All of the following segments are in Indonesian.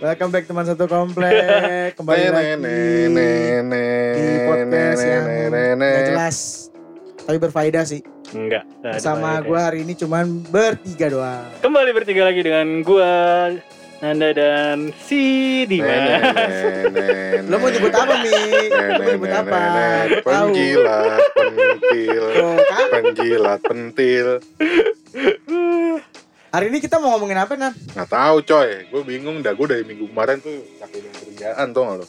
Welcome back teman satu komplek Kembali lagi di podcast yang gak jelas Tapi berfaedah sih Enggak. nggak Sama gue hari ini cuman bertiga doang Kembali bertiga lagi dengan gua Nanda dan si Dimas. Lo mau nyebut apa Mi? Lo mau nyebut apa? Gue Penjilat pentil, penjilat pentil. Hari ini kita mau ngomongin apa Nan? Nggak tahu coy, gue bingung dah. Gue dari minggu kemarin tuh sakit kerjaan tuh nggak lo.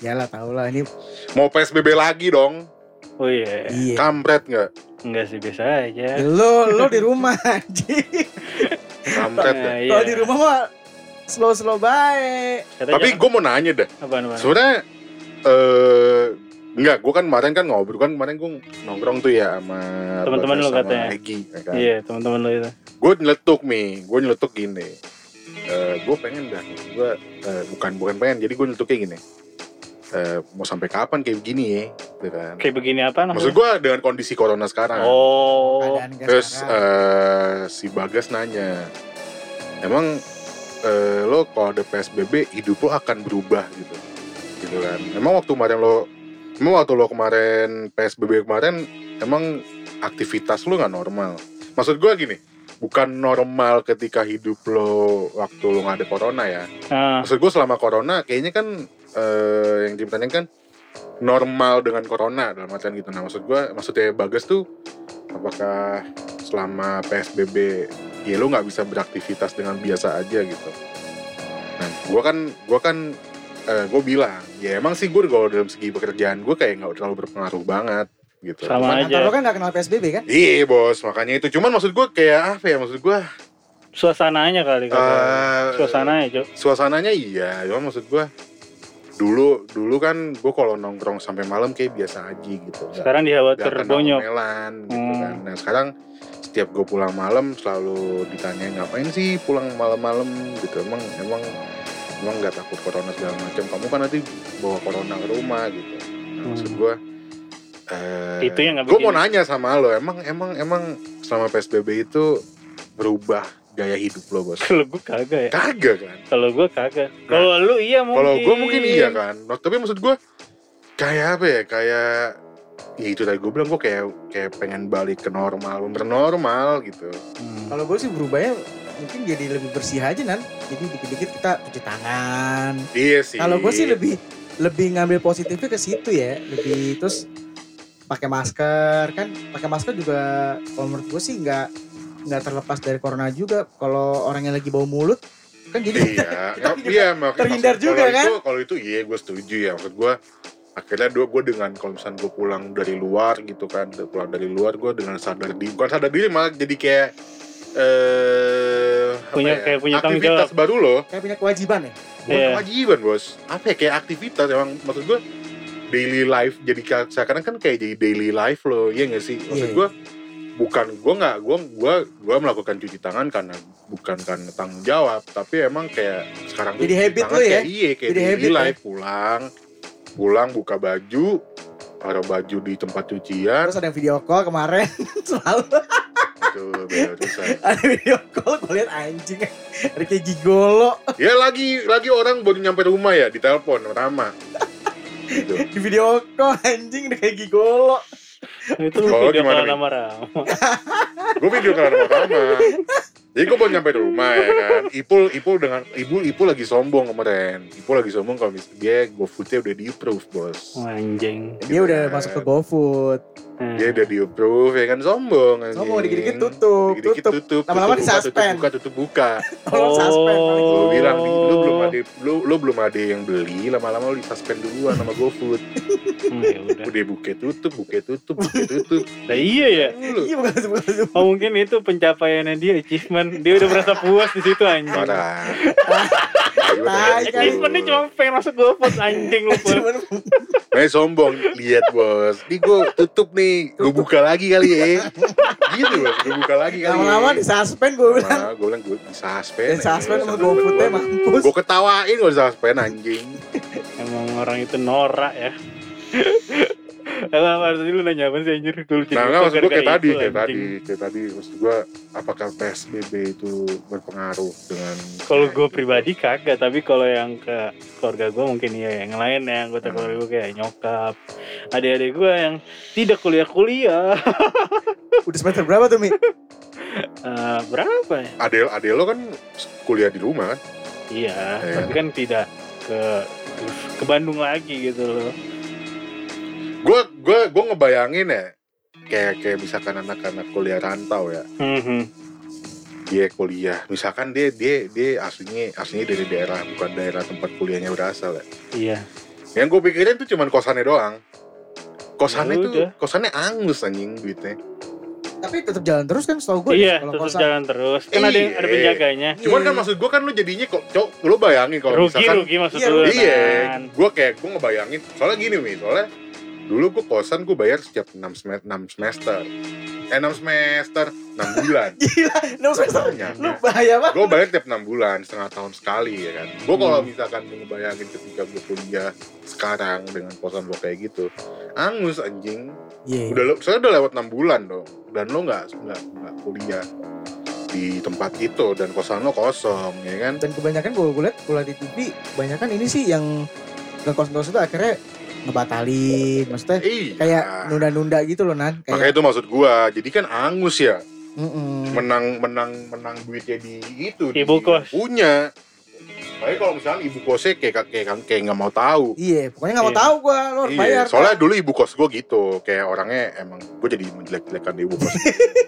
Yalah tau lah ini Mau PSBB lagi dong, Oh iya. Iya kampret nggak? Enggak sih biasa aja. Lo, lo di rumah anjing Kampret Nah, iya. Kalau di rumah mah slow-slow baik Tapi gue mau nanya dah. apaan, apaan? Sebenarnya eh enggak, gue kan kemarin kan ngobrol kan kemarin gue nongkrong tuh ya sama Teman-teman sama katanya. Egi, ya kan? Iya teman-teman lo itu. gue nyeletuk nih gue nyeletuk gini. Eh gue pengen dah gue eh, bukan bukan pengen. Jadi gue nyeletuknya gini. Eh mau sampai kapan kayak begini ya gitu kan? Kayak begini apa maksud gue dengan kondisi corona sekarang. Oh. Kayak terus eh si bagas nanya emang eh, lo kalau ada psbb hidup lo akan berubah gitu. Gitu kan. Emang waktu kemarin lo emang waktu lo kemarin psbb kemarin emang aktivitas lo nggak normal. Maksud gue gini bukan normal ketika hidup lo waktu lo nggak ada corona ya. Ah, maksud gue selama corona kayaknya kan eh, yang ditanyakan kan normal dengan corona dalam artian gitu. Nah maksud gue maksudnya bagas tuh apakah selama psbb ya lo nggak bisa beraktivitas dengan biasa aja gitu? Nah gue kan gue kan gue bilang ya emang sih gue kalau dalam segi pekerjaan gue kayak nggak terlalu berpengaruh banget gitu sama Kantor aja. lo kan gak kenal PSBB kan? iya bos makanya itu cuman maksud gue kayak apa ya maksud gue Suasananya kali eh, Suasananya, Cok. suasananya iya cuma maksud gua dulu dulu kan gua kalau nongkrong sampai malam kayak biasa aja gitu Sekarang di hawa terbonyok. gitu Hmm. kan nah sekarang setiap gue pulang malam selalu ditanyain ngapain sih pulang malam-malam gitu emang emang emang nggak takut corona segala macam kamu kan nanti bawa corona ke rumah gitu nah, maksud Hmm. gua eh, Itu yang gue mau nanya sama lo emang emang emang selama psbb itu berubah gaya hidup lo bos Kalau gue kagak ya. kagak kan Kalau gue kagak. Kalau lu iya mungkin. Kalau gue mungkin iya kan, Nah, tapi maksud gue kayak apa ya? Kayak ya itu tadi gue bilang gue kayak kayak pengen balik ke normal, bener normal gitu. Hmm. Kalau gue sih berubahnya mungkin jadi lebih bersih aja Nan Jadi dikit-dikit kita cuci tangan Iya sih. Kalau gue sih lebih lebih ngambil positifnya ke situ ya, lebih terus pakai masker kan, pakai masker juga kalau menurut gue sih nggak nggak terlepas dari corona juga. Kalau orang yang lagi bau mulut kan jadi iya, kita ya, iya terhindar maksud- juga, kalau kan? Itu, kalau itu iya gue setuju ya. Maksud gue akhirnya gue gue dengan kalau misalnya gue pulang dari luar gitu kan, pulang dari luar gue dengan sadar diri, bukan sadar diri malah jadi kayak eh Punya- ya, kayak punya tanggung aktivitas jawab. baru loh. kayak punya kewajiban ya. bukan Iya. kewajiban bos apa ya kayak aktivitas emang maksud gue daily life jadi ka- sekarang kan kayak jadi daily life loh iya gak sih maksud Iya. gue bukan gue nggak gue gue gue melakukan cuci tangan karena bukan karena tanggung jawab tapi emang kayak sekarang Jadi habit tangan lo ya? kayak iya kayak Jadi daily habit ya? life pulang pulang buka baju taruh baju di tempat cucian Terus ada yang video call kemarin selalu beda urusan. ada video call gue liat anjing ada kayak gigolo ya lagi lagi orang baru nyampe rumah ya ditelepon Rama gitu. di video call anjing ada kayak gigolo. Itu Kalau video gimana, sama Rama. gue video kan sama Rama jadi gue baru nyampe rumah ya kan Ipul Ipul dengan Ibu Ipul lagi sombong kemarin Ipul lagi sombong kalau mis- dia GoFoodnya udah di approve bos Oh, Anjing. Dia udah masuk ke GoFood. Hmm. dia udah di approve ya kan sombong anjing. Sombong, dikit-dikit tutup, dikit-dikit tutup. tutup Lama-lama tutup buka, disuspend. tutup buka tutup buka Tolong suspend paling. Oh. lu bilang "Di- lu belum ada lu lu belum ada yang beli lama-lama lu disuspend duluan sama GoFood Hmm, ya udah. udah buke tutup buke tutup buke tutup Nah, iya ya. lu Iya bukan bukan Oh mungkin itu pencapaiannya dia achievement. Dia udah merasa puas di situ anjing. kali. Achievementnya cuma pengen masuk GoFood anjing lu. Eh sombong, lihat bos. Nih gue tutup nih, gue buka lagi kali ya. Gitu bos, gue buka lagi kali. Lama-lama di suspend gue bilang. Gue bilang gue di suspend. Di suspend sama GoFood-nya mampus. Gue ketawain gue suspend anjing. Emang orang itu norak ya. Apa tadi lu nanya apa sih anjir? Dulu Nah, nggak maksud gue kayak tadi, kayak tadi, kayak tadi. Maksud gue, apakah PSBB itu berpengaruh dengan? Kalau gue pribadi kagak, tapi kalau yang ke keluarga gue mungkin iya. Yang lain ya, anggota Hmm. keluarga gue kayak nyokap, adik-adik gue yang tidak kuliah-kuliah. Udah semester berapa tuh Mi? Eh, berapa ya? Adel, Adel lo kan kuliah di rumah kan? Iya, Iya. tapi kan tidak ke ke Bandung lagi gitu loh. Gue gue gue ngebayangin ya, kayak kayak misalkan anak-anak kuliah rantau ya, Mhm. dia kuliah, misalkan dia dia dia aslinya aslinya dari daerah bukan daerah tempat kuliahnya berasal ya. Iya. Yang gue pikirin tuh cuman kosannya doang. Kosannya Ya tuh udah. kosannya angus anjing duitnya. Tapi tetap jalan terus kan setahu gue. iya, kalau terus kosan. jalan terus. Kan ada Iya. ada penjaganya. Cuman Iya. kan maksud gue kan lu jadinya kok cok lu bayangin kalau Rugi misalkan rugi maksud Iya, lu. Iya, gue kayak gue ngebayangin soalnya gini nih, soalnya dulu gue kosan gue bayar setiap 6 semester, 6 semester. Eh 6 semester, 6 bulan. Gila, no semester. Makanya. Lu bahaya banget. gue bayar tiap 6 bulan, setengah tahun sekali ya kan. Gue kalau Hmm. misalkan gue ngebayangin ketika gue kuliah sekarang dengan kosan gue kayak gitu, angus anjing. Iya. Udah soalnya udah lewat 6 bulan dong. Dan lo nggak nggak nggak kuliah di tempat itu dan kosan lo kosong ya kan. Dan kebanyakan gue gue liat kuliah di TV, kebanyakan ini sih yang ngekos-ngekos itu akhirnya ngebatalin. Maksudnya Iya. kayak nunda-nunda gitu loh Nan. Makanya Kayak itu maksud gua. Jadi kan angus ya. Mm-mm. Menang menang menang duitnya di itu di Ibu kos. Punya. Tapi kalau misalnya ibu kosnya kayak kayak kayak nggak mau tahu. Iya, pokoknya nggak mau Iya. tahu gue, lo harus bayar. Iya, soalnya dulu ibu kos gue gitu, kayak orangnya emang gue jadi menjelek-jelekan ibu kos.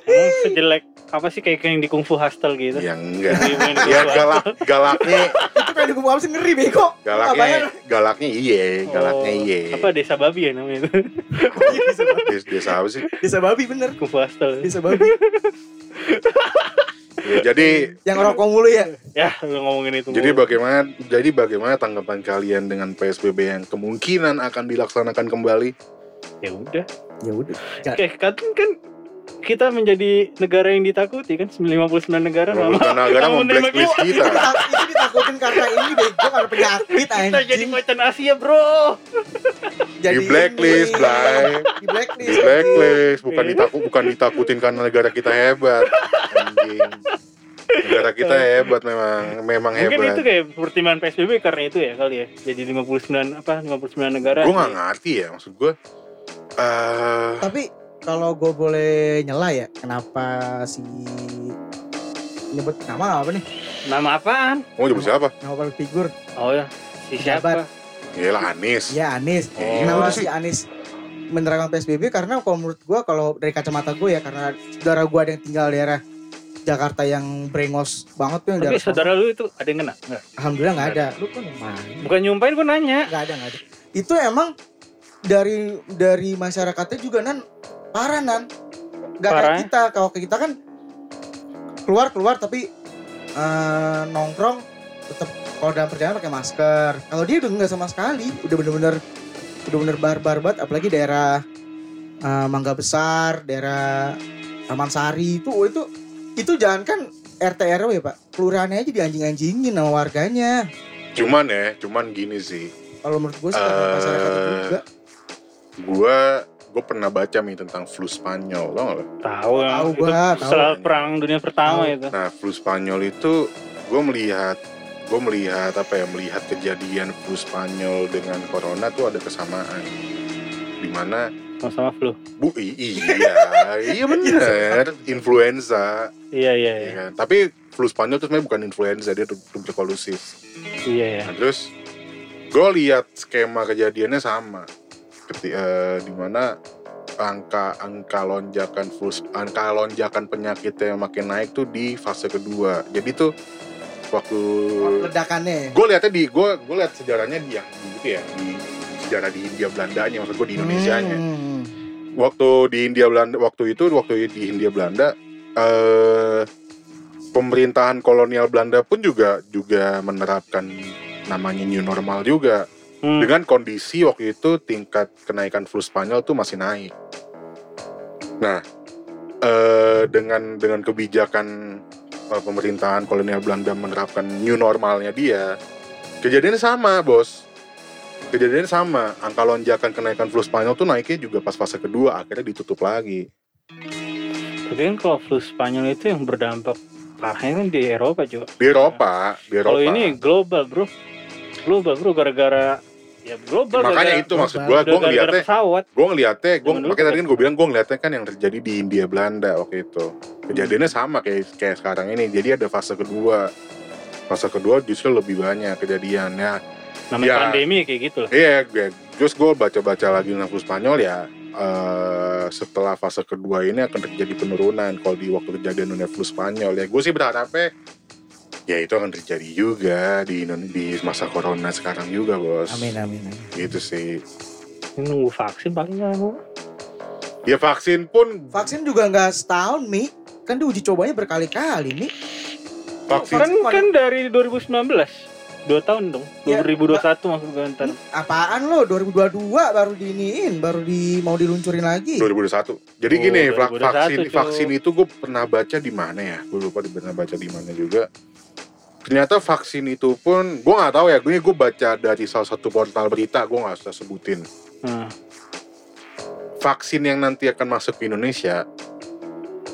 Emang sejelek apa sih kayak yang di Kungfu Hostel gitu? ya enggak. Ya Kungfu galak galaknya itu kayak di apa sih ngeri bego. galaknya bayar. galaknya iye, galaknya Oh, iye. Apa desa babi ya namanya itu? desa, babi. Desa, desa apa sih? desa babi bener. Kungfu Hostel. Desa babi. Ya, jadi Yang rokok mulu ya. Ya, lu ngomongin itu. jadi mulu. bagaimana jadi bagaimana tanggapan kalian dengan PSBB yang kemungkinan akan dilaksanakan kembali? ya udah. Ya udah. Kayak kan kan kita menjadi negara yang ditakuti kan 59 negara lama. negara Mau memblacklist kita. Itu ditakutin karena ini bego karena penyakit Kita jadi anjing. macan Asia, Bro. Jadi Di blacklist. Blay. Di blacklist. Di blacklist, bukan ditakut bukan ditakutin karena negara kita hebat. Anjing. Negara kita hebat memang, memang Mungkin hebat. itu kayak pertimbangan PSBB karena itu ya kali ya. Jadi 59 apa 59 negara. Gue gak ngerti ya, maksud gue. eh Tapi kalau gue boleh nyela ya, kenapa si nyebut nama apa nih? Nama apaan? mau nyebut siapa? Nama public figure. Oh ya, si siapa? Ya lah Anies. Ya Anies. Oh. Kenapa si Anies menerapkan PSBB? Karena kalau menurut gue, kalau dari kacamata gue ya, karena saudara gue ada yang tinggal daerah Jakarta yang brengos banget tuh yang Tapi saudara lu itu ada yang kena? Enggak. Alhamdulillah nggak ada. Lu kan main. Bukan nyumpain gue nanya. Nggak ada nggak ada. Itu emang dari dari masyarakatnya juga nan parah nan. Nggak kayak Parah. kita. Kalau kayak kita kan keluar keluar tapi eh, nongkrong tetap kalau dalam perjalanan pakai masker. Kalau dia udah nggak sama sekali. Udah bener-bener udah bener barbar banget. Apalagi daerah eh, Mangga Besar, daerah Taman Sari itu oh, itu itu jangan kan RT RW ya pak kelurahannya aja dianjing-anjingin sama warganya Cuman ya, cuman gini sih. kalau menurut gue sih Eh, masyarakat itu juga Gue gue pernah baca nih tentang flu Spanyol, tau gak lo? Tahu ya. Tahu gua, tahu. Setelah perang dunia pertama Tahu. itu. Nah, flu Spanyol itu gue melihat gue melihat apa ya melihat kejadian flu Spanyol dengan corona tuh ada kesamaan di mana Sama-sama flu. bu iya iya bener influenza Iya iya ya iya. kan? tapi flu Spanyol itu sebenarnya bukan influenza dia tu- tuberkulosis Iya ya. nah, terus gue lihat skema kejadiannya sama Keti, eh, di mana angka angka lonjakan flu angka lonjakan penyakitnya yang makin naik tuh di fase kedua. Jadi tuh waktu ledakannya. Gue lihatnya di gue gue lihat sejarahnya di yang di itu ya di sejarah di Hindia Belandanya maksud gue di Indonesia nya Hmm. waktu di Hindia Belanda waktu itu waktu di Hindia Belanda eh pemerintahan kolonial Belanda pun juga juga menerapkan namanya new normal juga Hmm. dengan kondisi waktu itu tingkat kenaikan flu Spanyol tuh masih naik. Nah, eh, dengan dengan kebijakan eh, pemerintahan kolonial Belanda menerapkan new normalnya dia, kejadiannya sama, bos. Kejadiannya sama, angka lonjakan kenaikan flu Spanyol tuh naiknya juga pas fase kedua, akhirnya ditutup lagi. Tapi kan kalau flu Spanyol itu yang berdampak parahnya kan di Eropa juga. Di Eropa, di Eropa. Kalau ini global bro, global bro gara-gara ya global. makanya gara-gara- itu maksud gua gara-gara ngeliatnya gue ngeliatnya gue makanya tadi kan- gue bilang gue ngeliatnya kan yang terjadi di India Belanda waktu itu. Kejadiannya sama kayak kayak sekarang ini. Jadi ada fase kedua. Fase kedua justru lebih banyak kejadiannya Namanya Ya. pandemi kayak gitu lah. iya gue terus gue baca-baca lagi tentang Spanyol ya eh, setelah fase kedua ini akan terjadi penurunan kalau di waktu kejadian dunia flu Spanyol. Ya gue sih berharapnya ya itu akan terjadi juga di di masa corona sekarang juga bos Amin amin. amin. gitu sih Ini nunggu vaksin paling lama. ya vaksin pun Vaksin juga nggak setahun mi, kan diuji cobanya berkali-kali mi. vaksin Kan kan dari 2019. Dua tahun dong. Ya, 2021 maksud gue ntar. Apaan lo 2022 baru diiniin, baru di mau diluncurin lagi. 2021. Jadi Oh, gini, vak- 2021, vaksin Cuk. vaksin itu gue pernah baca di mana ya? Gue lupa di pernah baca di mana juga. Ternyata vaksin itu pun gue nggak tahu ya. Gue gue baca dari salah satu portal berita. Gue nggak usah sebutin. Nah, Vaksin yang nanti akan masuk ke Indonesia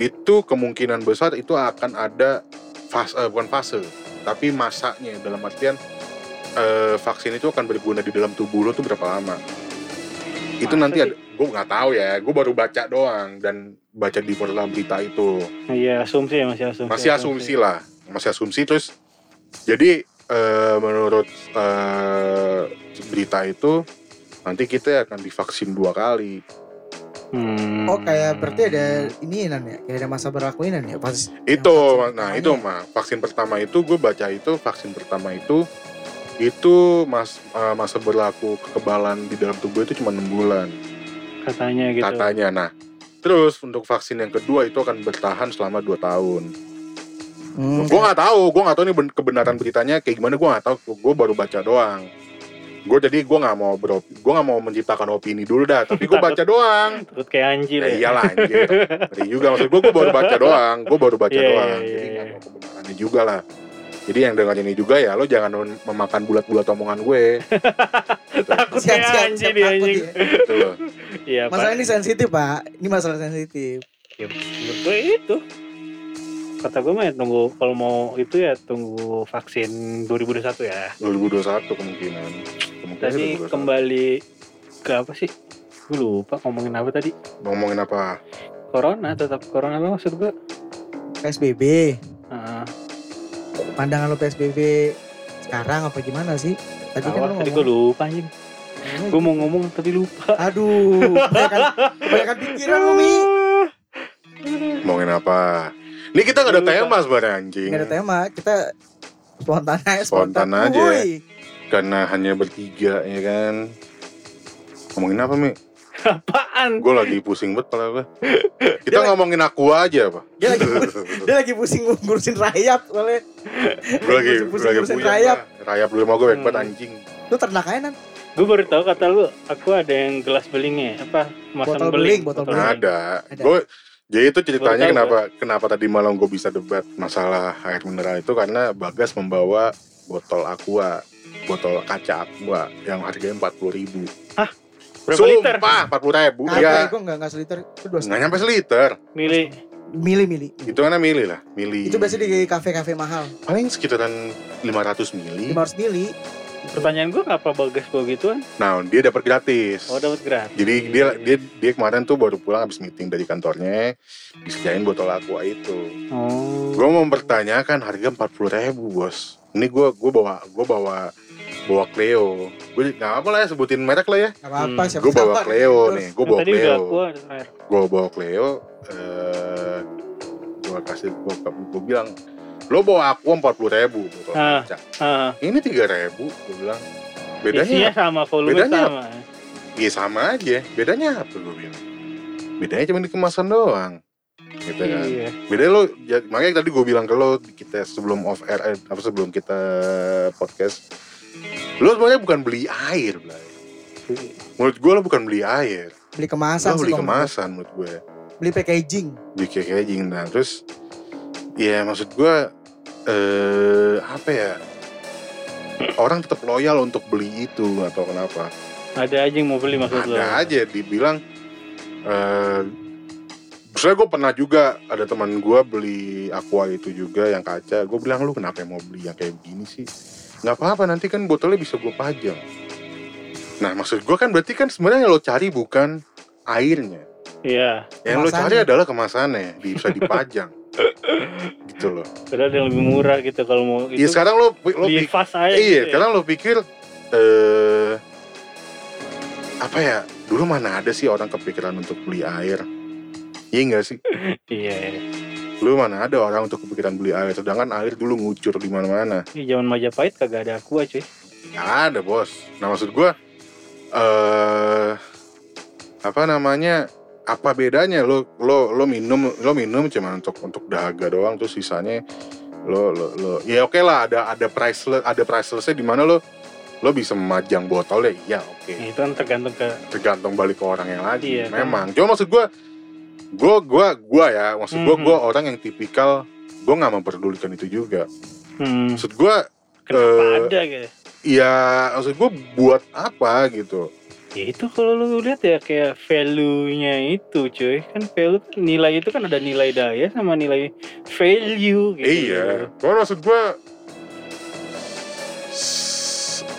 itu kemungkinan besar itu akan ada fase eh, bukan fase, tapi masanya dalam artian eh, vaksin itu akan berguna di dalam tubuh lo tuh berapa lama? Itu Masa nanti sih? ada, gue nggak tahu ya. Gue baru baca doang dan baca di portal berita itu. iya asumsi ya masih asumsi. Masih asumsi lah, masih asumsi terus. Jadi eh, menurut eh, berita itu nanti kita akan divaksin dua kali. Hmm. Oh kayak berarti ada ini ya, kayak ada masa berlakuinan ya pas. Itu, nah pertamanya. itu mah vaksin pertama itu gue baca itu vaksin pertama itu itu mas eh, masa berlaku kekebalan di dalam tubuh itu cuma enam bulan katanya gitu. katanya. Nah, terus untuk vaksin yang kedua itu akan bertahan selama 2 tahun. Hmm, Gue nggak tahu, gue nggak tahu nih ben- kebenaran beritanya kayak gimana. Gue nggak tahu, gue baru baca doang. Gue jadi gue nggak mau bro, gue nggak mau menciptakan opini dulu dah. Tapi gue baca doang. Takut kayak anjir Ya ya. iyalah anjir. Ngeri juga maksud gue, gue baru baca doang. Gue baru baca Iya, iya, doang. iya, Jadi iya. nggak mau kebenarannya juga lah. Jadi yang dengar ini juga ya, lo jangan mem- memakan bulat-bulat omongan gue. Gitu, Takut siap, siap, dia anjing. ya. gitu loh. Iya, Masalah Pak. ini sensitif pak, ini masalah sensitif. Ya, gue itu. Kata gue mah ya tunggu kalau mau itu ya tunggu vaksin 2021 ya. 2021 kemungkinan. Kemungkinan Tadi 2021. kembali ke apa sih? Gue lupa ngomongin apa tadi. ngomongin apa? Corona tetap corona apa maksud gue? PSBB, Heeh. pandangan lo PSBB sekarang apa gimana sih? Tadi kan Awal lo tadi gue ngomong. lupa anjing. Gue mau ngomong tapi lupa. Aduh, kebanyakan, kebanyakan pikiran lo mi. Ngomongin apa? Ini kita gak ada Lupa. tema sebenarnya anjing. Gak ada tema, kita spontan aja. Spontan aja. Wuih. Karena hanya bertiga ya kan. Ngomongin apa Mi? Apaan? Gue lagi pusing banget pala gue. Kita Dia ngomongin aku aja apa? Dia lagi dia lagi pusing ngurusin rayap soalnya. gue lagi pusing lagi ngurusin rayap. lah. Rayap dulu mau gue baik banget Hmm. anjing. Lu ternak aja nan. Gue baru tahu kata lu, aku ada yang gelas belingnya, apa kemasan Botol beling, botol beling. Ada. Ada. Gue jadi itu ceritanya Baru tahu kenapa kenapa tadi malam gue bisa debat masalah air mineral itu karena Bagas membawa botol aqua, botol kaca aqua yang harganya empat puluh ribu. Berapa liter? Sumpah empat puluh ribu. Kagak, Ya gue enggak enggak seliter. Itu dua nggak nyampe seliter. Milih. mili mili. Itu kan mili lah, mili. Itu biasanya di kafe-kafe mahal. paling sekitaran 500 mili. 500 mili. Pertanyaan gue ngapa bagas bawa gituan? Nah, dia dapat gratis. Oh dapat gratis. Jadi dia dia dia kemarin tuh baru pulang habis meeting dari kantornya, disediain botol aqua itu. Oh. Gue mau mempertanyakan harga empat puluh ribu bos. Ini gue gue bawa gue bawa bawa Cleo. Gue nggak apa lah ya sebutin merek lah ya. Gak apa-apa Hmm. Gue bawa. Cleo Terus, nih. Gue bawa tadi Cleo. Gue bawa Cleo. Eh, gue kasih gue gue bilang lo bawa aqua empat puluh ribu botol Ah. kaca. Ah, Ini tiga ribu. Gue bilang isinya bedanya sama, volume bedanya sama. Iya sama aja. Bedanya apa gue bilang? Bedanya cuma di kemasan doang. Gitu kan. Iya. Beda lo, ya, makanya tadi gue bilang ke lo kita sebelum off air, eh, apa sebelum kita podcast, lo sebenarnya bukan beli air Blay. menurut gue lo bukan beli air beli kemasan lo beli kemasan menurut gue gua. beli packaging beli packaging nah terus ya maksud gue eh apa ya orang tetap loyal untuk beli itu atau kenapa ada aja yang mau beli maksud lo ada aja dibilang eh Misalnya gue pernah juga ada teman gue beli aqua itu juga yang kaca. Gue bilang lu kenapa mau beli yang kayak begini sih? Nggak apa-apa nanti kan botolnya bisa gue pajang. Nah maksud gue kan berarti kan sebenarnya yang lo cari bukan airnya. iya Yang lo Kemasannya. cari adalah kemasannya, bisa dipajang. gitu loh. padahal yang lebih murah gitu kalau mau itu Iya sekarang lo lo pikir, aja iya gitu ya. sekarang lo pikir eh apa ya? Dulu mana ada sih orang kepikiran untuk beli air? Iya enggak sih? iya Lu mana ada orang untuk kepikiran beli air Sedangkan air dulu ngucur di mana-mana Iya, zaman Majapahit kagak ada aqua cuy Nggak ada bos Nah maksud gua eh Apa namanya Apa bedanya? Lo lo lo minum lo minum cuma untuk untuk dahaga doang terus sisanya lo lo lo ya oke lah ada ada priceless ada pricelessnya di mana lo lo bisa memajang botolnya? Iya oke. Nah, itu kan tergantung ke tergantung balik ke orang yang lagi Iya, kan? memang. Cuma maksud gua gua gua gua ya maksud gua Mhm. gua orang yang tipikal gua nggak memperdulikan itu juga. Hmm, maksud gua kenapa eh, ada gitu ya maksud gua buat apa gitu ya itu kalau lu lihat ya kayak value-nya itu cuy. Kan value kan nilai itu kan ada nilai daya sama nilai value gitu. Iya. Cuma maksud gua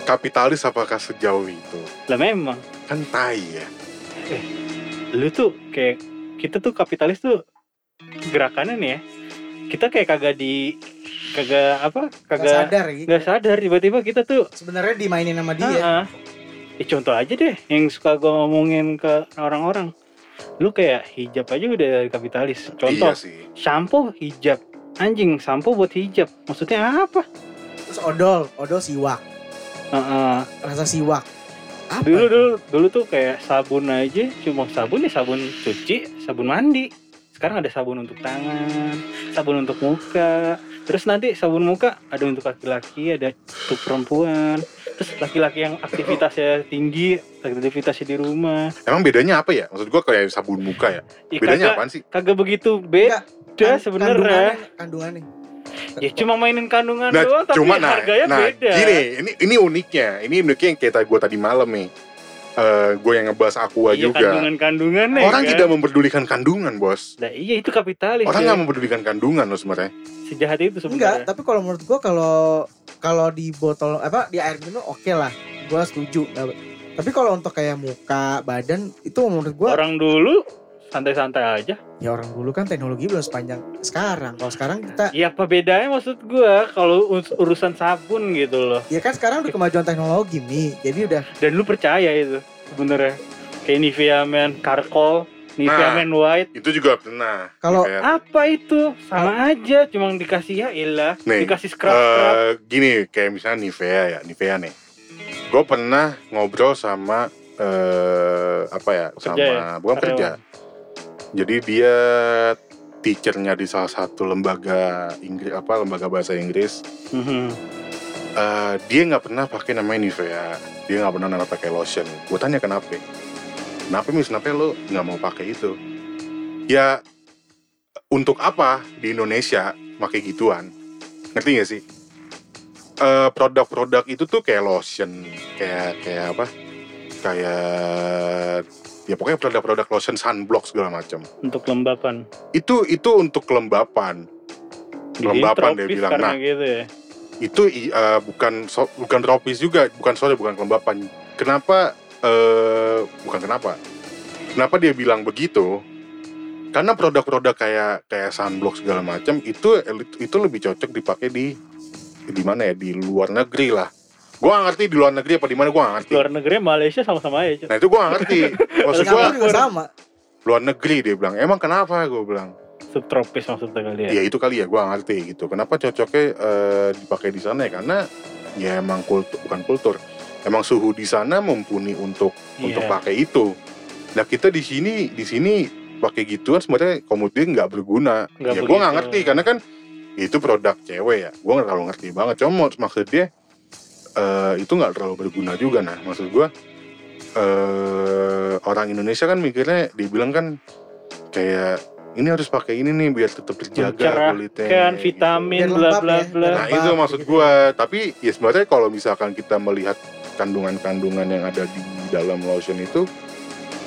kapitalis apakah sejauh itu? Lah memang. Kan tai ya. Lu tuh kayak kita tuh kapitalis tuh gerakannya nih ya. Kita kayak kagak di kagak apa kagak sadar gitu nggak sadar tiba-tiba kita tuh sebenarnya dimainin sama dia. Ah, ya contoh aja deh yang suka gue ngomongin ke orang-orang. Lu kayak hijab aja udah kapitalis. Contoh iya sih. shampoo hijab. Anjing shampoo buat hijab. Maksudnya apa? Terus odol odol siwak. Heeh. rasa siwak. Apa dulu itu? dulu dulu tuh kayak sabun aja. Cuma sabun ya sabun cuci sabun mandi. Sekarang ada sabun untuk tangan sabun untuk muka terus nanti sabun muka ada untuk laki-laki ada untuk perempuan. Terus laki-laki yang aktivitasnya tinggi aktivitasnya di rumah. Emang bedanya apa ya? Maksud gua kayak sabun muka ya. Ya, bedanya kagak, apaan sih? kagak begitu beda Kan- sebenarnya. kandungannya kandungannya. Ya cuma mainin kandungan Nah, doang tapi cuma nah, harganya nah, beda. gini, ini ini uniknya. Ini uniknya yang kayak gue tadi malam nih. Eh gue yang ngebahas aqua iya juga. kandungan-kandungan Orang kan? tidak memperdulikan kandungan, bos. Nah, iya itu kapitalis Orang ya. nggak memperdulikan kandungan loh sebenarnya. sejahat itu enggak sebenarnya tapi kalau menurut gua kalau kalau di botol apa di air minum oke lah gua setuju tapi kalau untuk kayak muka badan itu menurut gua orang dulu santai-santai aja ya orang dulu kan teknologi belum sepanjang sekarang kalau sekarang kita ya apa bedanya maksud gua kalau us- urusan sabun gitu loh ya kan sekarang udah kemajuan teknologi nih jadi udah dan lu percaya itu sebenarnya kayak Nivea Men Carcoal Nivea Nah. Men White Itu juga pernah. Kalau- apa itu sama aja cuma dikasih ya ilah Nih, dikasih scrub scrub eh, gini, kayak misalnya Nivea ya, Nivea nih. Gue pernah ngobrol sama eh apa ya, Pekerja sama ya? bukan Karyawan. kerja. Jadi dia teachernya di salah satu lembaga Inggris apa lembaga bahasa Inggris. Eh, dia nggak pernah pakai namanya Nivea dia nggak pernah nggak pakai lotion. Gue tanya kenapa kenapa mis kenapa lo nggak mau pakai itu? Ya untuk apa di Indonesia pakai gituan? Ngerti gak sih? Eh, produk-produk itu tuh kayak lotion kayak kayak apa? Kayak ya pokoknya produk-produk lotion sunblock segala macam. Untuk lembapan. Itu itu untuk kelembapan Kelembapan dia bilang. Nah, gitu ya? itu eh, bukan so- bukan tropis juga. Bukan sore bukan kelembapan kenapa eh bukan kenapa? Kenapa dia bilang begitu? Karena produk-produk kayak kayak sunblock segala macam itu itu lebih cocok dipakai di di mana ya? Di luar negeri lah gua gak ngerti di luar negeri apa di mana gua gak ngerti. Luar negeri Malaysia sama-sama aja nah itu gua gak ngerti. Maksud gua juga sama. luar negeri dia bilang. Emang kenapa gua bilang. Subtropis maksudnya kali ya? Ya itu kali ya gua gak ngerti gitu. Kenapa cocoknya eh, dipakai di sana ya? Karena ya emang kultur bukan kultur. Emang suhu di sana mumpuni untuk untuk Iya. pakai itu. Nah kita di sini di sini pakai gituan sebenarnya kemudian nggak berguna. Nggak ya gua nggak ngerti. Karena kan itu produk cewek ya. Gua nggak terlalu ngerti banget. Cuma maksud dia eh, itu nggak terlalu berguna juga nah maksud gua eh orang Indonesia kan mikirnya dibilang kan kayak ini harus pakai ini nih biar tetap terjaga kulitnya kan gitu. vitamin bla bla ya, bla Nah Lembab, itu maksud gitu. gua. Tapi ya sebenarnya kalau misalkan kita melihat kandungan-kandungan yang ada di dalam lotion itu,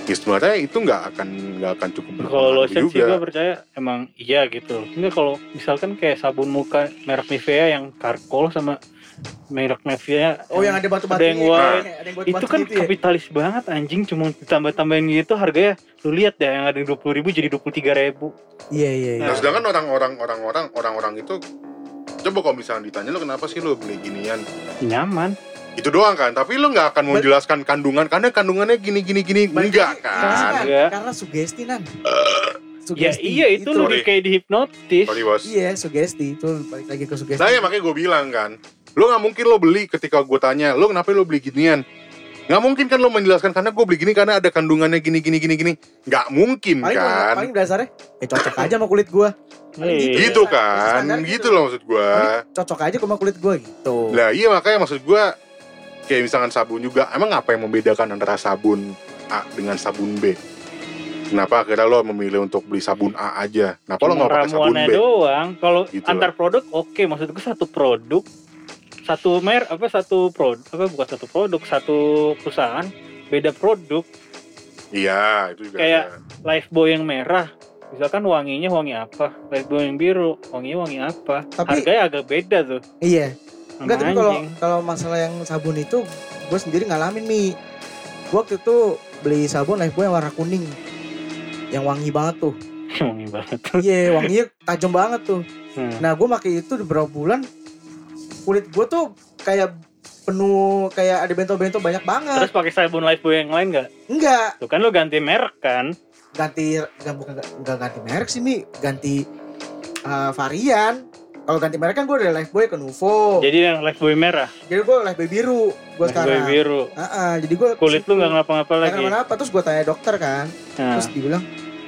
ya sebenarnya itu nggak akan nggak akan cukup kalau berpengaruh lotion sih juga. gue percaya emang iya gitu enggak kalau misalkan kayak sabun muka merek Nivea yang karkol sama merek Nivea Oh yang ada batu-batu Ada yang white. ada yang itu batu-batu kan gitu ya? kapitalis banget anjing cuma ditambah-tambahin gitu harganya lu lihat ya yang ada yang 20.000 ribu jadi 23.000 ribu Iya iya iya. Nah sedangkan orang-orang orang-orang orang-orang itu coba kalau misalnya ditanya lo kenapa sih lo beli ginian nyaman itu doang kan tapi lo nggak akan mau Bet- jelaskan kandungan karena kandungannya gini gini gini enggak kan Karena, Enggak. karena sugesti nan. ya Sugesti, iya itu, itu. lebih kayak dihipnotis sorry bos Iya sugesti itu balik lagi ke sugesti. Nah ya makanya gue bilang kan Lo gak mungkin lo beli ketika gue tanya Lo kenapa lo beli ginian? Gak mungkin kan lo menjelaskan Karena gue beli gini karena ada kandungannya gini gini gini gini. Gak mungkin paling kan? paling dasarnya ya cocok aja sama kulit gua. Iya. Gitu. Standar- kan? Gitu. Gitu. loh maksud gue cocok aja sama kulit gua gitu. Lah iya makanya maksud gue Kayak misalkan sabun juga Emang apa yang membedakan antara sabun A dengan sabun B? Kenapa akhirnya lo memilih untuk beli sabun A aja? Kenapa lo Cuma gak pakai sabun B? doang. Kalau Gitu antar produk oke. Maksud gue satu produk satu mer apa satu produk apa bukan satu produk satu perusahaan beda produk Iya itu juga Kayak- ada. Lifebuoy yang merah misalkan wanginya wangi apa Lifebuoy yang biru wanginya wangi apa Tapi- harganya agak beda tuh Iya. Enggak tapi kalau kalau masalah yang sabun itu gue sendiri ngalamin nih. Gue waktu itu beli sabun Lifebuoy yang warna kuning. Yang wangi banget tuh. wangi banget Iya, wanginya tajam banget tuh. Hmm. Nah, gue pakai itu beberapa bulan kulit gue tuh kayak penuh kayak ada bento-bento banyak banget. terus pakai sabun Lifebuoy yang lain nggak Enggak, tuh kan lo ganti merek kan ganti enggak bukan enggak ganti merek sih, Mi. Ganti uh, varian. Kalau ganti merek kan gue dari Lifebuoy ke Nuvo. Jadi, jadi yang Lifebuoy merah gue Lifebuoy biru gue sekarang. biru Ah, jadi gue kulit lu nggak ngapa-ngapa lagi kenapa Terus gue tanya dokter kan. nah, Terus dibilang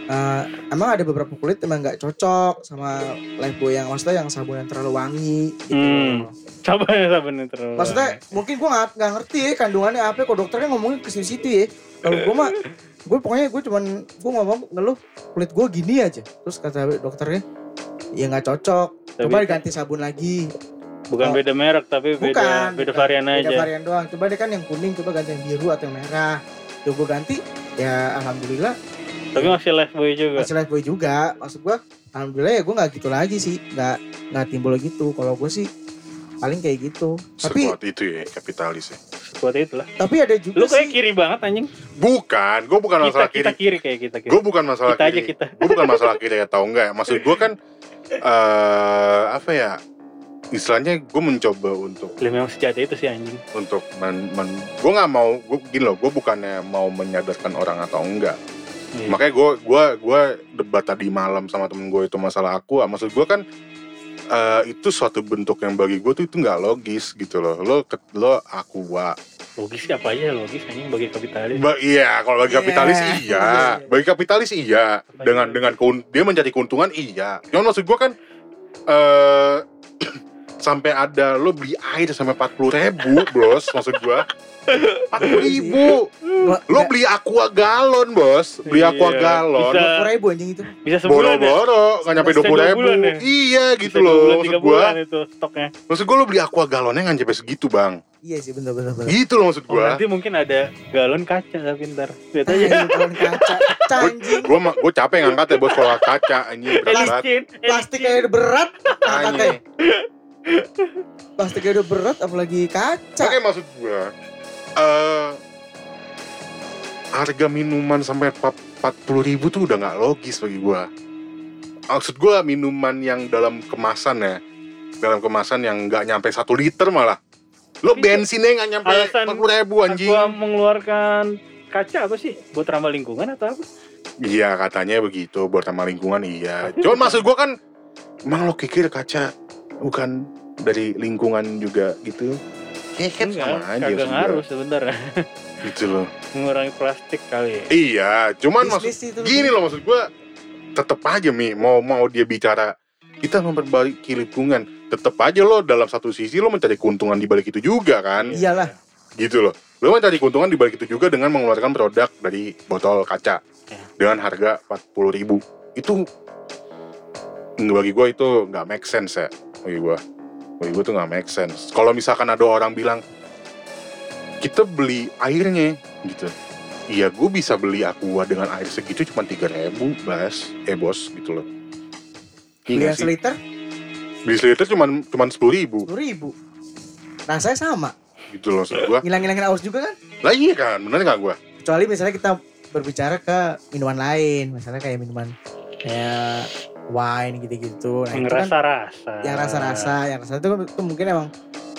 "Eh, emang ada beberapa kulit emang nggak cocok sama Lifebuoy yang maksudnya yang sabun yang terlalu wangi gitu. Hmm. coba ya sabun itu terlalu Maksudnya mungkin gue nggak nggak ngerti ya kandungannya apa. Kok dokternya ngomongin ke situ ya. Kalau gue mah, gue pokoknya gue cuman gue ngomong ngeluh kulit gue gini aja. Terus kata dokternya, ya nggak cocok. Tapi- Coba diganti sabun lagi. bukan Oh. beda merek tapi beda Bukan. beda varian Beda aja varian doang. Coba deh kan yang kuning, coba ganti yang biru atau yang merah. Coba gue ganti, ya alhamdulillah tapi masih Lifebuoy juga masih Lifebuoy juga. Maksud gue, alhamdulillah ya gue nggak gitu lagi sih. Nggak nggak timbul gitu. Kalau gue sih paling kayak gitu. Tapi Sekuat itu ya kapitalis ya buat itu lah tapi ada juga lu kayak sih. kiri banget anjing Bukan Gue bukan kita masalah kita kiri kiri kayak kita kiri Gue bukan masalah kita aja kiri kita gue bukan masalah kiri atau enggak ya. maksud gue kan eh apa ya istilahnya gue mencoba untuk Lah memang sejati itu sih anjing untuk men, gue nggak mau gue gini loh gue bukannya mau menyadarkan orang atau enggak Iya. makanya gue gua gua debat tadi malam sama temen gue itu masalah aku. Maksud gue kan eh, itu suatu bentuk yang bagi gue tuh itu nggak logis gitu loh. Lo ke- lo aqua logis apa aja logis anjing? Bagi kapitalis. Ba- iya kalau bagi Iya. kapitalis iya. Iya. bagi kapitalis iya. Apa dengan itu? dengan keun- dia mencari keuntungan iya. Cuman maksud gue kan eh sampai ada lo beli air sampai 40 ribu bros maksud gue 40 ribu Gua- lo beli aqua galon bos beli aqua Iya, galon bisa. dua ribu anjing itu. bisa sebulan ya boro-boro nggak nyampe dua puluh ribu bulan ya? iya gitu Bisa loh bulan, maksud tiga gue bulan itu stoknya maksud gue lo beli aqua galonnya nggak nyampe segitu bang Iya sih bener. gitu loh maksud oh, gue nanti mungkin ada galon kaca tapi ntar lihat Ah, aja ini galon kaca, anjing. gue gue capek ngangkat ya bos kalau kaca ini berat banget Elicin, Plastiknya udah berat. Anjing. Plastiknya udah berat, apalagi kaca. Oke maksud gue eh harga minuman sampai 40 ribu tuh udah nggak logis bagi gue. Maksud gue minuman yang dalam kemasan ya, dalam kemasan yang nggak nyampe satu liter malah. Lo Tapi bensinnya nggak nyampe 40 ribu anjing. Aqua mengeluarkan kaca apa sih buat ramah lingkungan atau apa Iya katanya begitu buat sama lingkungan iya. Cuman maksud gue kan, emang lo pikir kaca bukan dari lingkungan juga gitu? Kayaknya kan sama Enggak, aja kagak ngaruh sebenarnya Gitu loh. mengurangi plastik kali ya. Iya, cuman maksud gini loh maksud gue tetep aja mi mau mau dia bicara kita memperbaiki lingkungan tetap aja lo dalam satu sisi lo mencari keuntungan di balik itu juga kan Iyalah. gitu loh lo mencari keuntungan di balik itu juga dengan mengeluarkan produk dari botol kaca Ya. dengan harga 40.000 ribu itu bagi gue itu nggak make sense ya bagi gue bagi gue tuh nggak make sense. Kalau misalkan ada orang bilang kita beli airnya gitu. Iya gue bisa beli aqua dengan air segitu cuma tiga ribu bas. Eh bos gitu loh. Beli Iya sih. seliter? Beli seliter cuma cuma sepuluh ribu. sepuluh ribu. Rasanya sama. gitu loh maksud gue Ngilang-ngilangin aus juga kan? lah iya kan? Bener nggak gue Kecuali misalnya kita berbicara ke minuman lain, misalnya kayak minuman kayak wine gitu-gitu. Nah, yang itu kan rasa-rasa yang rasa-rasa, yang rasa itu, itu mungkin emang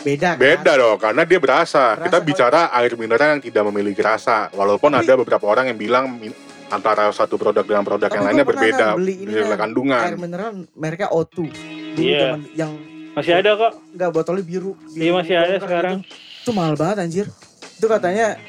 beda kan? Beda dong, karena dia berasa. Berasa Kita kalau- bicara air mineral yang tidak memiliki rasa. Walaupun Tapi- ada beberapa orang yang bilang antara satu produk dengan produk Tapi yang lainnya berbeda kan beli ini kan, kandungan. Air mineral mereknya O2. Dulu Iya. zaman yang masih ada kok enggak botolnya biru. iya masih ada sekarang Gitu. Itu mahal banget anjir. Itu katanya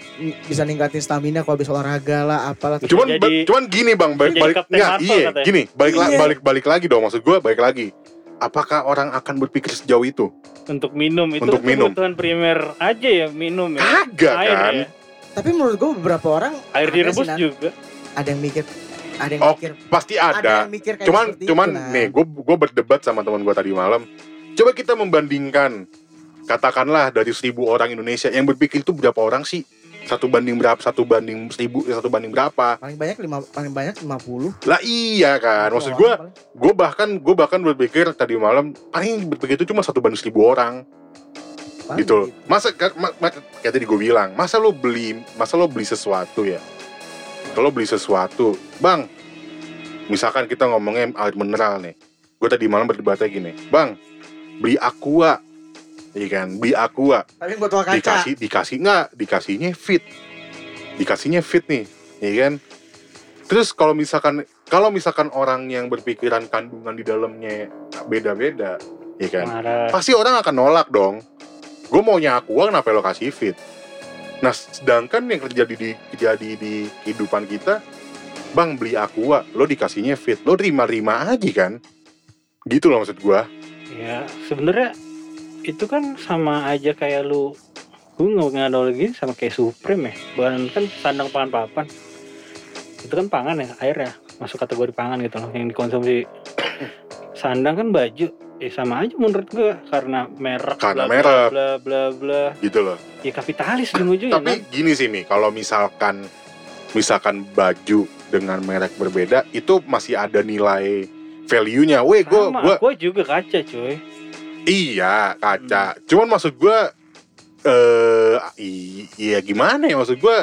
bisa ningkatin stamina kalau habis olahraga lah apalah. Cuman Jadi- ba- cuman gini bang, balik balik nggak, Marvel iya, katanya. gini, balik la- Iya. balik balik lagi dong maksud gue balik lagi. Apakah orang akan berpikir sejauh itu? untuk minum itu Untuk minum. kebutuhan primer aja ya minum ya Kagak air kan? ya Tapi menurut gue beberapa orang air direbus juga ada yang mikir ada yang Oh, mikir Pasti ada ada. yang mikir kayak Cuman cuman itu, Nan. nih, gue gue berdebat sama teman gue tadi malam. Coba kita membandingkan, katakanlah dari seribu orang Indonesia yang berpikir itu berapa orang sih? Satu banding berapa? Satu banding seribu? Satu banding berapa? paling banyak lima paling banyak 50 Lah iya kan, maksud gue, gue bahkan gue bahkan berpikir tadi malam paling berpikir itu cuma satu banding seribu orang paling gitu. Masa ka- ma- ma- kayak tadi gue bilang, masa lo beli, masa lo beli sesuatu ya? Kalau beli sesuatu, bang, misalkan kita ngomongnya air mineral nih, gue tadi malam berdebatnya gini, bang, beli aqua, iya kan, beli aqua, tapi yang botol kaca dikasih dikasih nggak, dikasihnya fit, dikasihnya fit nih, iya kan? Terus kalau misalkan kalau misalkan orang yang berpikiran kandungan di dalamnya beda-beda, iya kan? marah pasti orang akan nolak dong. Gue maunya aqua kenapa lo kasih fit? Nah, sedangkan yang terjadi di terjadi di kehidupan kita, bang beli aqua, lo dikasihnya fit, lo terima-terima aja kan? Gitu loh maksud gue. ya sebenarnya itu kan sama aja kayak lu gue nggak nganalogi sama kayak Supreme ya? Bahan kan sandang pangan papan itu kan pangan ya air ya. Masuk kategori pangan gitu loh yang dikonsumsi. Sandang kan baju. Ya sama aja menurut gue karena merek Karena bla, merek. bla bla bla. Gitu loh. ya kapitalis ujung-ujungnya Tapi gini sih nih, kalau misalkan misalkan baju dengan merek berbeda, itu masih ada nilai value-nya. Weh, gue gua juga kaca cuy iya kaca. Cuman maksud gue eh iya gimana ya maksud gue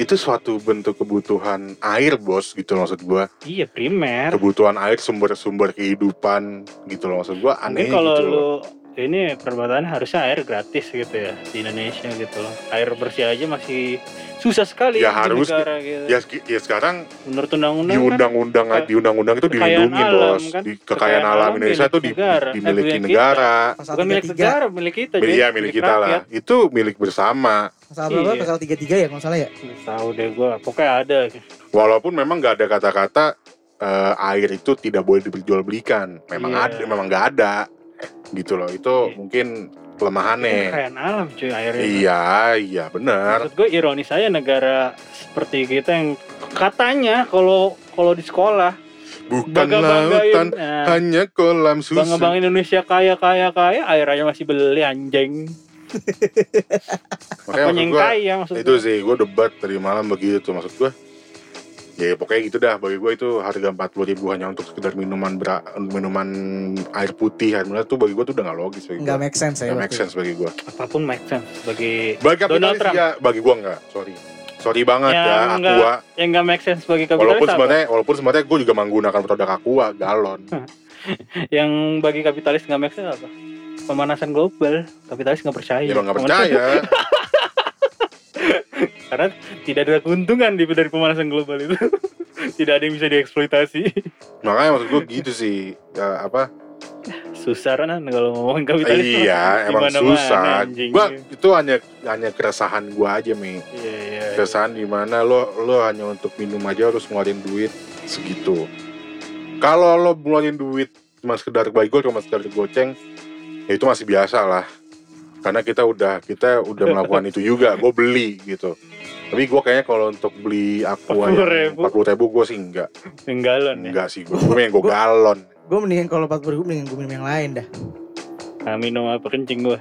itu suatu bentuk kebutuhan air bos gitu loh maksud gue iya primer kebutuhan air sumber-sumber kehidupan gitu loh maksud gue aneh Mungkin kalau gitu loh. lu ini perbuatan harusnya air gratis gitu ya di Indonesia gitu loh. Air bersih aja masih susah sekali Ya, di harus negara gitu. ya, ya sekarang Menurut di undang-undang kan undang-undang ke- di undang-undang itu dilindungi alam, bos kan? di Kekayaan kekayaan alam alam Indonesia itu di- negara. Eh, dimiliki negara pasal bukan milik 33 negara, milik kita. Milik- Jadi, iya milik kita lah itu milik bersama pasal berapa Iya. pasal 33 ya kalau nggak salah ya Tahu deh gua, pokoknya ada. walaupun memang nggak ada kata-kata eh, air itu tidak boleh diperjualbelikan memang Iya. ada memang nggak ada gitu loh itu Iya. mungkin kelemahannya kekayaan alam cuy airnya. iya iya benar Maksud gue ironis aja negara seperti kita yang katanya kalau kalau di sekolah bukan lautan nah, hanya kolam susu bangga Indonesia kaya kaya kaya air aja masih beli anjing makanya apa maksud yang kaya maksud itu gua. sih gue debat tadi malam begitu maksud gue ya pokoknya gitu dah. Bagi gue itu harga 40.000 ribu hanya untuk sekedar minuman bera, minuman air putih air mineral tuh bagi gue tuh udah gak logis bagi nggak gue make sense ya nggak make sense bagi gue apa pun make sense bagi bagi Donald Trump. ya bagi gue nggak. Sorry. Sorry banget Yang ya nggak- aqua yang nggak make sense bagi kapitalis walaupun apa? sebenarnya walaupun sebenarnya gue juga menggunakan produk aqua galon. Yang bagi kapitalis nggak make sense apa? Pemanasan global. Kapitalis nggak percaya. Ya nggak percaya karena tidak ada keuntungan di dari pemanasan global itu. Tidak ada yang bisa dieksploitasi. Makanya maksud gue gitu sih. Ya, apa? Susah kan kalau ngomongin kapitalis mah. iya emang susah. anjing. gua itu hanya hanya keresahan gue aja mi. Iya iya keresahan di mana lo lo hanya untuk minum aja harus ngeluarin duit segitu. Kalau lo ngeluarin duit cuma sekedar bayar cuma sekedar goceng ya itu masih biasa lah. Karena kita udah kita udah melakukan itu juga gue beli gitu tapi gue kayaknya kalau untuk beli aqua yang 40.000. empat puluh ribu gue sih enggak Yang galon ya. enggak sih gue gue pengen gue galon Gue mendingan kalau 40 ribu mendingan gue minum yang lain dah. Nah, minum apa kencing gua.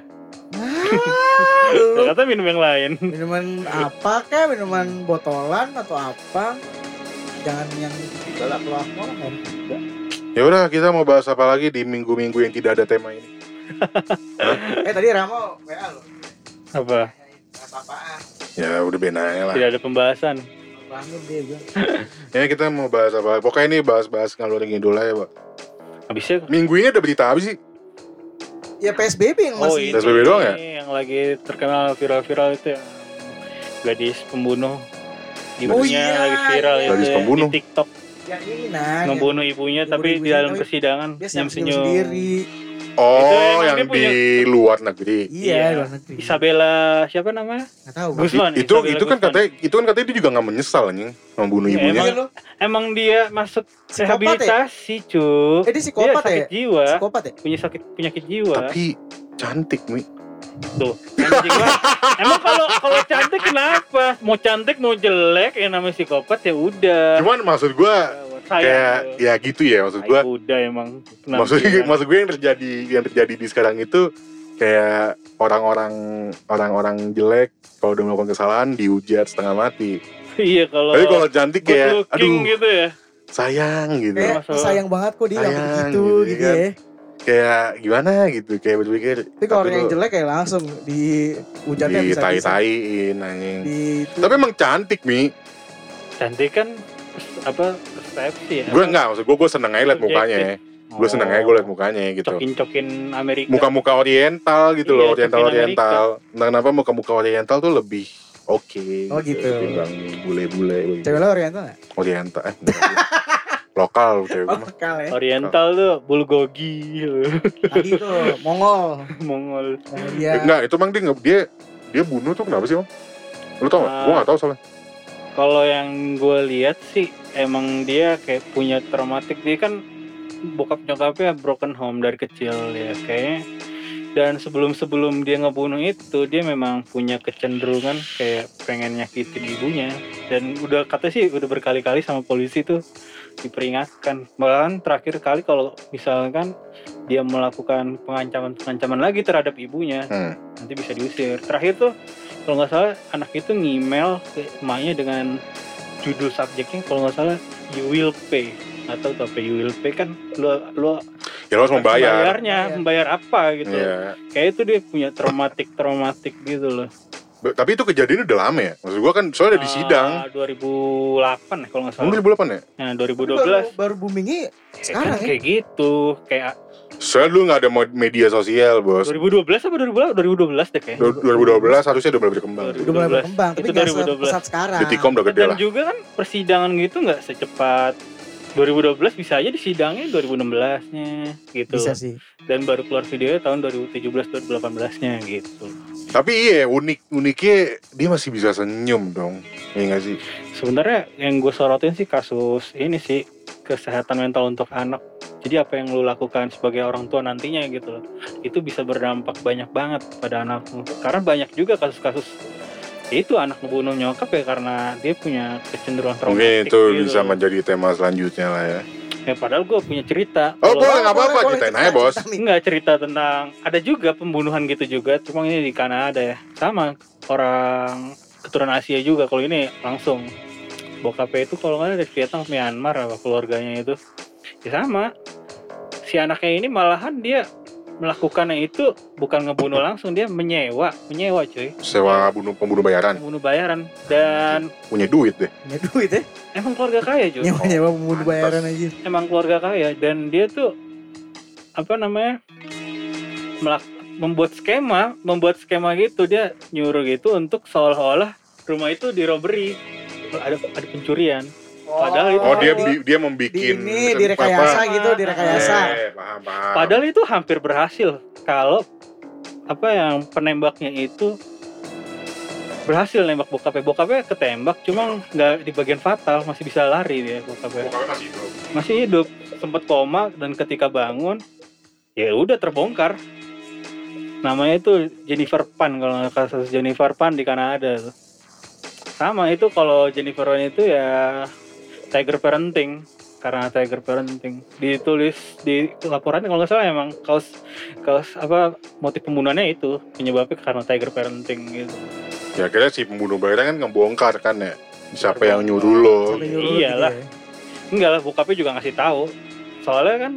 Ah, lu Kata minum yang lain. minuman apa kek? Minuman botolan atau apa? Jangan yang galak kan. ya udah kita mau bahas apa lagi di minggu-minggu yang tidak ada tema ini Eh tadi Ramo WA lo. Apa? Apa-apaan? Ya udah benanya lah Tidak ada pembahasan. Bangun dia gue. ya kita mau bahas apa pokoknya ini bahas-bahas ngalur ngidul aja pak Habisnya minggu ini ada berita apa sih Ya PSBB yang Oh masih. ini PSBB doang ya? yang lagi terkenal viral-viral itu yang gadis pembunuh ibunya Oh iya, lagi viral iya. itu Gadis ya, pembunuh. di TikTok yang ini nah. membunuh ibunya tapi di dalam tapi persidangan senyum senyum sendiri. Oh emang yang dia di punya- luar negeri Iya, Iya. luar negeri. Isabella siapa namanya Nggak tahu. I- Gusman itu Isabella itu kan Gusman. katanya itu kan katanya dia juga nggak menyesal anjing membunuh Iya, ibunya lo. emang dia masuk Psikopat ya? rehabilitasi cu Eh dia dia psikopat ya? sakit jiwa Psikopat ya? punya sakit penyakit jiwa tapi cantik mi tuh anjing emang kalau kalau cantik kenapa? Mau cantik mau jelek yang namanya psikopat ya udah. Cuman maksud gua Sayang kayak ya gitu ya maksud gua. Tai kuda emang maksud penampilan. maksud gue yang terjadi yang terjadi di sekarang itu kayak orang-orang orang-orang jelek kalau udah melakukan kesalahan dihujat setengah mati. Iya kalau tapi kalau cantik kayak looking aduh gitu ya. sayang gitu. Masalah. sayang banget kok dia Sayang, sampai gitu gitu gitu kan. Ya. kayak gimana gitu kayak berpikir Tapi kalau orang yang jelek kayak langsung di hujannya di bisa tai bisa taiin anjing di tapi emang cantik mi cantik kan apa persepsi ya gue enggak maksud gue gue seneng aja liat mukanya gue seneng aja gue liat mukanya gitu cokin cokin Amerika muka-muka oriental gitu Iya, loh oriental cokin oriental entah kenapa muka-muka oriental tuh lebih oke Oh, gitu. bule-bule begitu. Cewek lo oriental nggak? oriental eh. lokal cewek Oh, gue mah lokal ya. Oriental tuh bulgogi. Tadi tuh Mongol. Mongol. Mongolia. Eh, enggak itu emang dia dia dia bunuh tuh kenapa sih bang lu tau nggak? Ah. gue nggak tahu soalnya. Kalau yang gue lihat sih emang dia kayak punya traumatik. Dia kan bokap nyokapnya broken home dari kecil ya kayaknya. Dan sebelum sebelum dia ngebunuh itu dia memang punya kecenderungan kayak pengen nyakitin ibunya. Dan udah kata sih udah berkali-kali sama polisi tuh diperingatkan. Bahkan terakhir kali kalau misalkan dia melakukan pengancaman pengancaman lagi terhadap ibunya hmm. nanti bisa diusir. Terakhir tuh kalau nggak salah anak itu ngemail ke emaknya dengan judul subjeknya kalau nggak salah you will pay. Atau apa you will pay kan lo lo ya lo harus membayar. membayarnya Iya. membayar apa gitu? Iya. kayak itu dia punya traumatik traumatik gitu loh tapi itu kejadian udah lama ya maksud gue kan soalnya ada di sidang Ah, 2008 ya kalau nggak salah 2008 ya nah Tapi 2012 Baru, baru boomingnya ya sekarang kan ya. kayak gitu kayak soalnya dulu nggak ada media sosial bos 2012 apa 2012 2012 deh kayak Du- 2012 harusnya udah mulai berkembang Baru. Udah mulai 2012. berkembang, tapi Itu nggak 2012. sepesat sekarang. Detikom udah gede dan lah juga kan persidangan gitu nggak secepat 2012 bisa aja disidangnya 2016 nya gitu Bisa sih. dan baru keluar videonya tahun 2017 2018 nya gitu tapi iya unik uniknya dia masih bisa senyum dong iya nggak sih? Sebenarnya yang gue sorotin sih kasus ini sih kesehatan mental untuk anak. Jadi apa yang lu lakukan sebagai orang tua nantinya gitu itu bisa berdampak banyak banget pada anakmu. Karena banyak juga kasus-kasus itu anak ngebunuh nyokap ya karena dia punya kecenderungan mungkin traumatik itu gitu. bisa menjadi tema selanjutnya lah ya ya padahal gue punya cerita Oh, Kalau- boleh, nggak apa-apa, cerita, aja, Bos. Enggak cerita tentang ada juga pembunuhan gitu juga, cuma ini di Kanada ya. Sama orang keturunan Asia juga. Kalau ini langsung bokapnya itu kalau nggak ada dari Vietnam, Myanmar apa keluarganya itu. Ya sama. Si anaknya ini malahan dia melakukannya itu bukan ngebunuh langsung, dia menyewa, menyewa cuy. sewa bunuh pembunuh bayaran Membunuh bayaran dan punya duit deh Punya duit ya. emang keluarga kaya cuy. Nyewa-nyewa pembunuh pantas. bayaran aja. emang keluarga kaya dan dia tuh apa namanya melak- membuat skema membuat skema gitu dia nyuruh gitu untuk seolah-olah rumah itu di robbery ada ada pencurian Padahal itu- oh dia di, dia di membikin ini direkayasa apa- gitu, direkayasa. Eh, paham paham. Padahal itu hampir berhasil. Kalau apa yang penembaknya itu berhasil nembak bokapnya. Bokapnya ketembak cuma nggak di bagian fatal masih bisa lari dia bokapnya. Bokapnya masih hidup. masih hidup. Sempat koma dan ketika bangun ya udah terbongkar. Namanya itu Jennifer Pan kalau nggak kasus Jennifer Pan di Kanada tuh. sama itu kalau Jennifer Pan itu ya Tiger Parenting karena Tiger Parenting ditulis di laporannya kalau nggak salah emang kaos kaos apa motif pembunuhannya itu penyebabnya karena Tiger Parenting gitu Ya akhirnya si pembunuh bayaran kan ngebongkar kan ya. Siapa yang nyuruh lo? Iyalah. gitu ya. enggak lah bokapnya juga ngasih tahu soalnya kan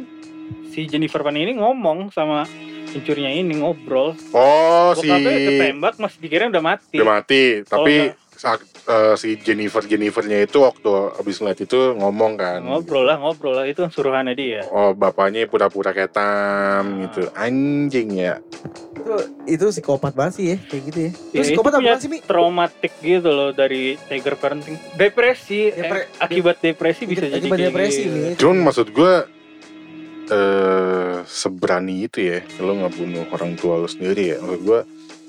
si Jennifer Pan ini ngomong sama pencurinya ini ngobrol Oh si bokapnya ketembak masih dikira udah mati udah mati, tapi eh, si Jennifer Jennifernya itu waktu abis ngeliat itu ngomong kan. ngobrol lah ngobrol lah itu kan suruhannya dia Oh bapaknya pura-pura ketam Ah. gitu anjing ya. Itu itu psikopat banget sih ya kayak gitu ya. Terus Ya, itu psikopat punya apa sih Mi? traumatik gitu loh dari Tiger Parenting depresi Depre- eh, akibat depresi bisa jadi Akibat kayak depresi gitu. Mi. Cuman maksud gue eh seberani itu ya lo ngebunuh orang tua lo sendiri ya maksud gue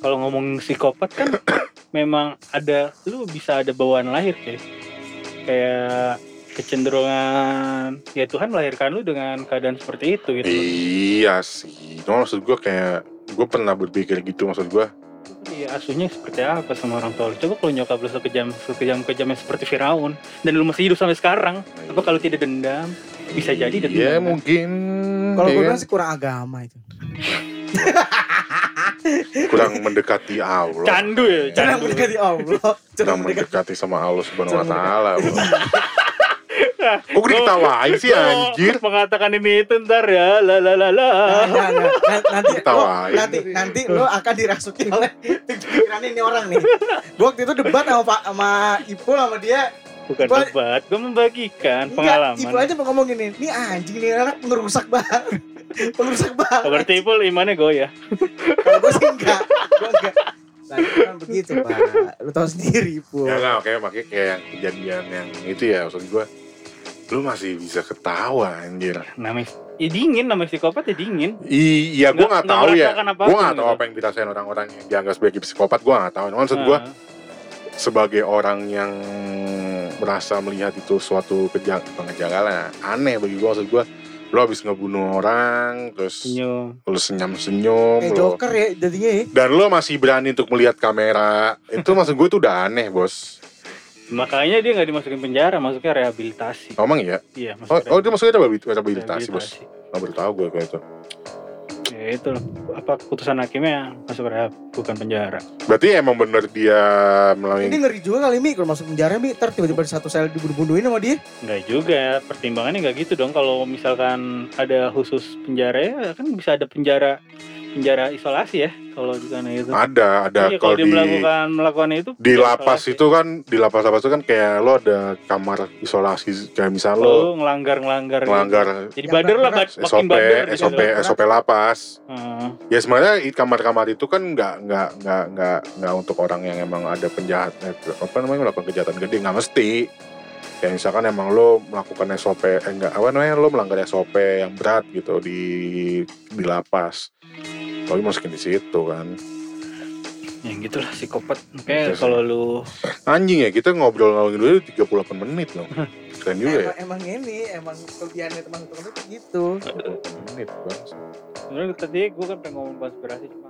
kalau ngomong psikopat kan memang ada lu bisa ada bawaan lahir kayak kayak kecenderungan ya Tuhan melahirkan lu dengan keadaan seperti itu gitu loh. iya sih cuma maksud gue kayak gue pernah berpikir gitu maksud gue Iya asuhnya seperti apa sama orang tua lu coba kalau nyokap lu sekejam sekejam kejamnya seperti Firaun dan lu masih hidup sampai sekarang apa kalau tidak dendam bisa jadi dendam ya kan? mungkin Kalau ya gue kan? bilang sih kurang agama itu. kurang mendekati Allah candu ya Kurang candu mendekati Allah. kurang Kurang mendekati. sama Allah subhanahu wa Kurang taala. Kok gue diketawain sih anjir mengatakan ini itu ntar ya la la la la Nah, nah, nah, nanti lo, Ketawain. nanti nanti lo akan dirasuki oleh pikiran ini orang nih. Gue waktu itu debat sama Pak sama Ipul sama dia. bukan Gua- debat gue membagikan Enggak, pengalaman Ipul aja mau ngomong gini. Nih anjing nih anak ngerusak banget. Ngerusak Oh, banget. berarti Ipul imannya goyah Kalau gue sih enggak. Gue enggak. Nah, itu kan begitu Pak. Lo tau sendiri Ipul. ya nggak oke makanya kayak yang kejadian yang itu ya maksud gue lu masih bisa ketawa anjir namanya ya dingin namanya psikopat ya dingin iya gue Nggak- tahu ya gue nggak tahu gitu. apa yang dirasain orang-orang yang dianggap sebagai psikopat gue nggak tahu maksud gue sebagai orang yang merasa melihat itu suatu kejang kejanggalan aneh bagi gue maksud gue lo habis ngebunuh orang terus senyum. lo senyum senyum Kayak lo Joker ya jadinya ya. dan lo masih berani untuk melihat kamera. Itu maksud gue itu udah aneh bos. Makanya dia nggak dimasukin penjara masuknya rehabilitasi. Ngomong ya? Iya oh, masuk oh dia maksudnya rehabilitasi, rehabilitasi bos. rehabilitasi. nggak baru tahu gue kayak itu ya itu loh. apa keputusan hakimnya masuk rehab bukan penjara berarti emang bener dia Ini melalui ngeri juga kali Mi kalau masuk penjara Mi. Ntar tiba-tiba di satu sel dibunuh-bunuhin sama dia. Nggak juga pertimbangannya nggak gitu dong kalau misalkan ada khusus penjara ya kan bisa ada penjara penjara isolasi ya kalau di sana itu. Ada ada. Iya, kalau di melakukan melakukan itu di lapas isolasi. itu kan di lapas lapas itu kan kayak lo ada kamar isolasi kayak misal lo lo ngelanggar ngelanggar. melanggar jadi Yang bader lah makin SOP bader gitu. SOP SOP lapas. Heeh. ya sebenarnya kamar-kamar itu kan nggak nggak nggak nggak nggak untuk orang yang emang ada penjahat eh, apa namanya melakukan kejahatan gede nggak mesti. Kayak misalkan emang lo melakukan SOP eh, enggak apa namanya lo melanggar SOP yang berat gitu di di lapas tapi masukin di situ kan. Ya gitulah psikopat. Kayak Gitu sih. kalau lu anjing ya kita ngobrol ngobrol dulu 38 menit loh. Keren juga ya. Emang, emang ini emang kelebihannya teman-teman itu gitu. 38 menit bang. Sebenarnya tadi gue kan pengen ngomong konspirasi cuma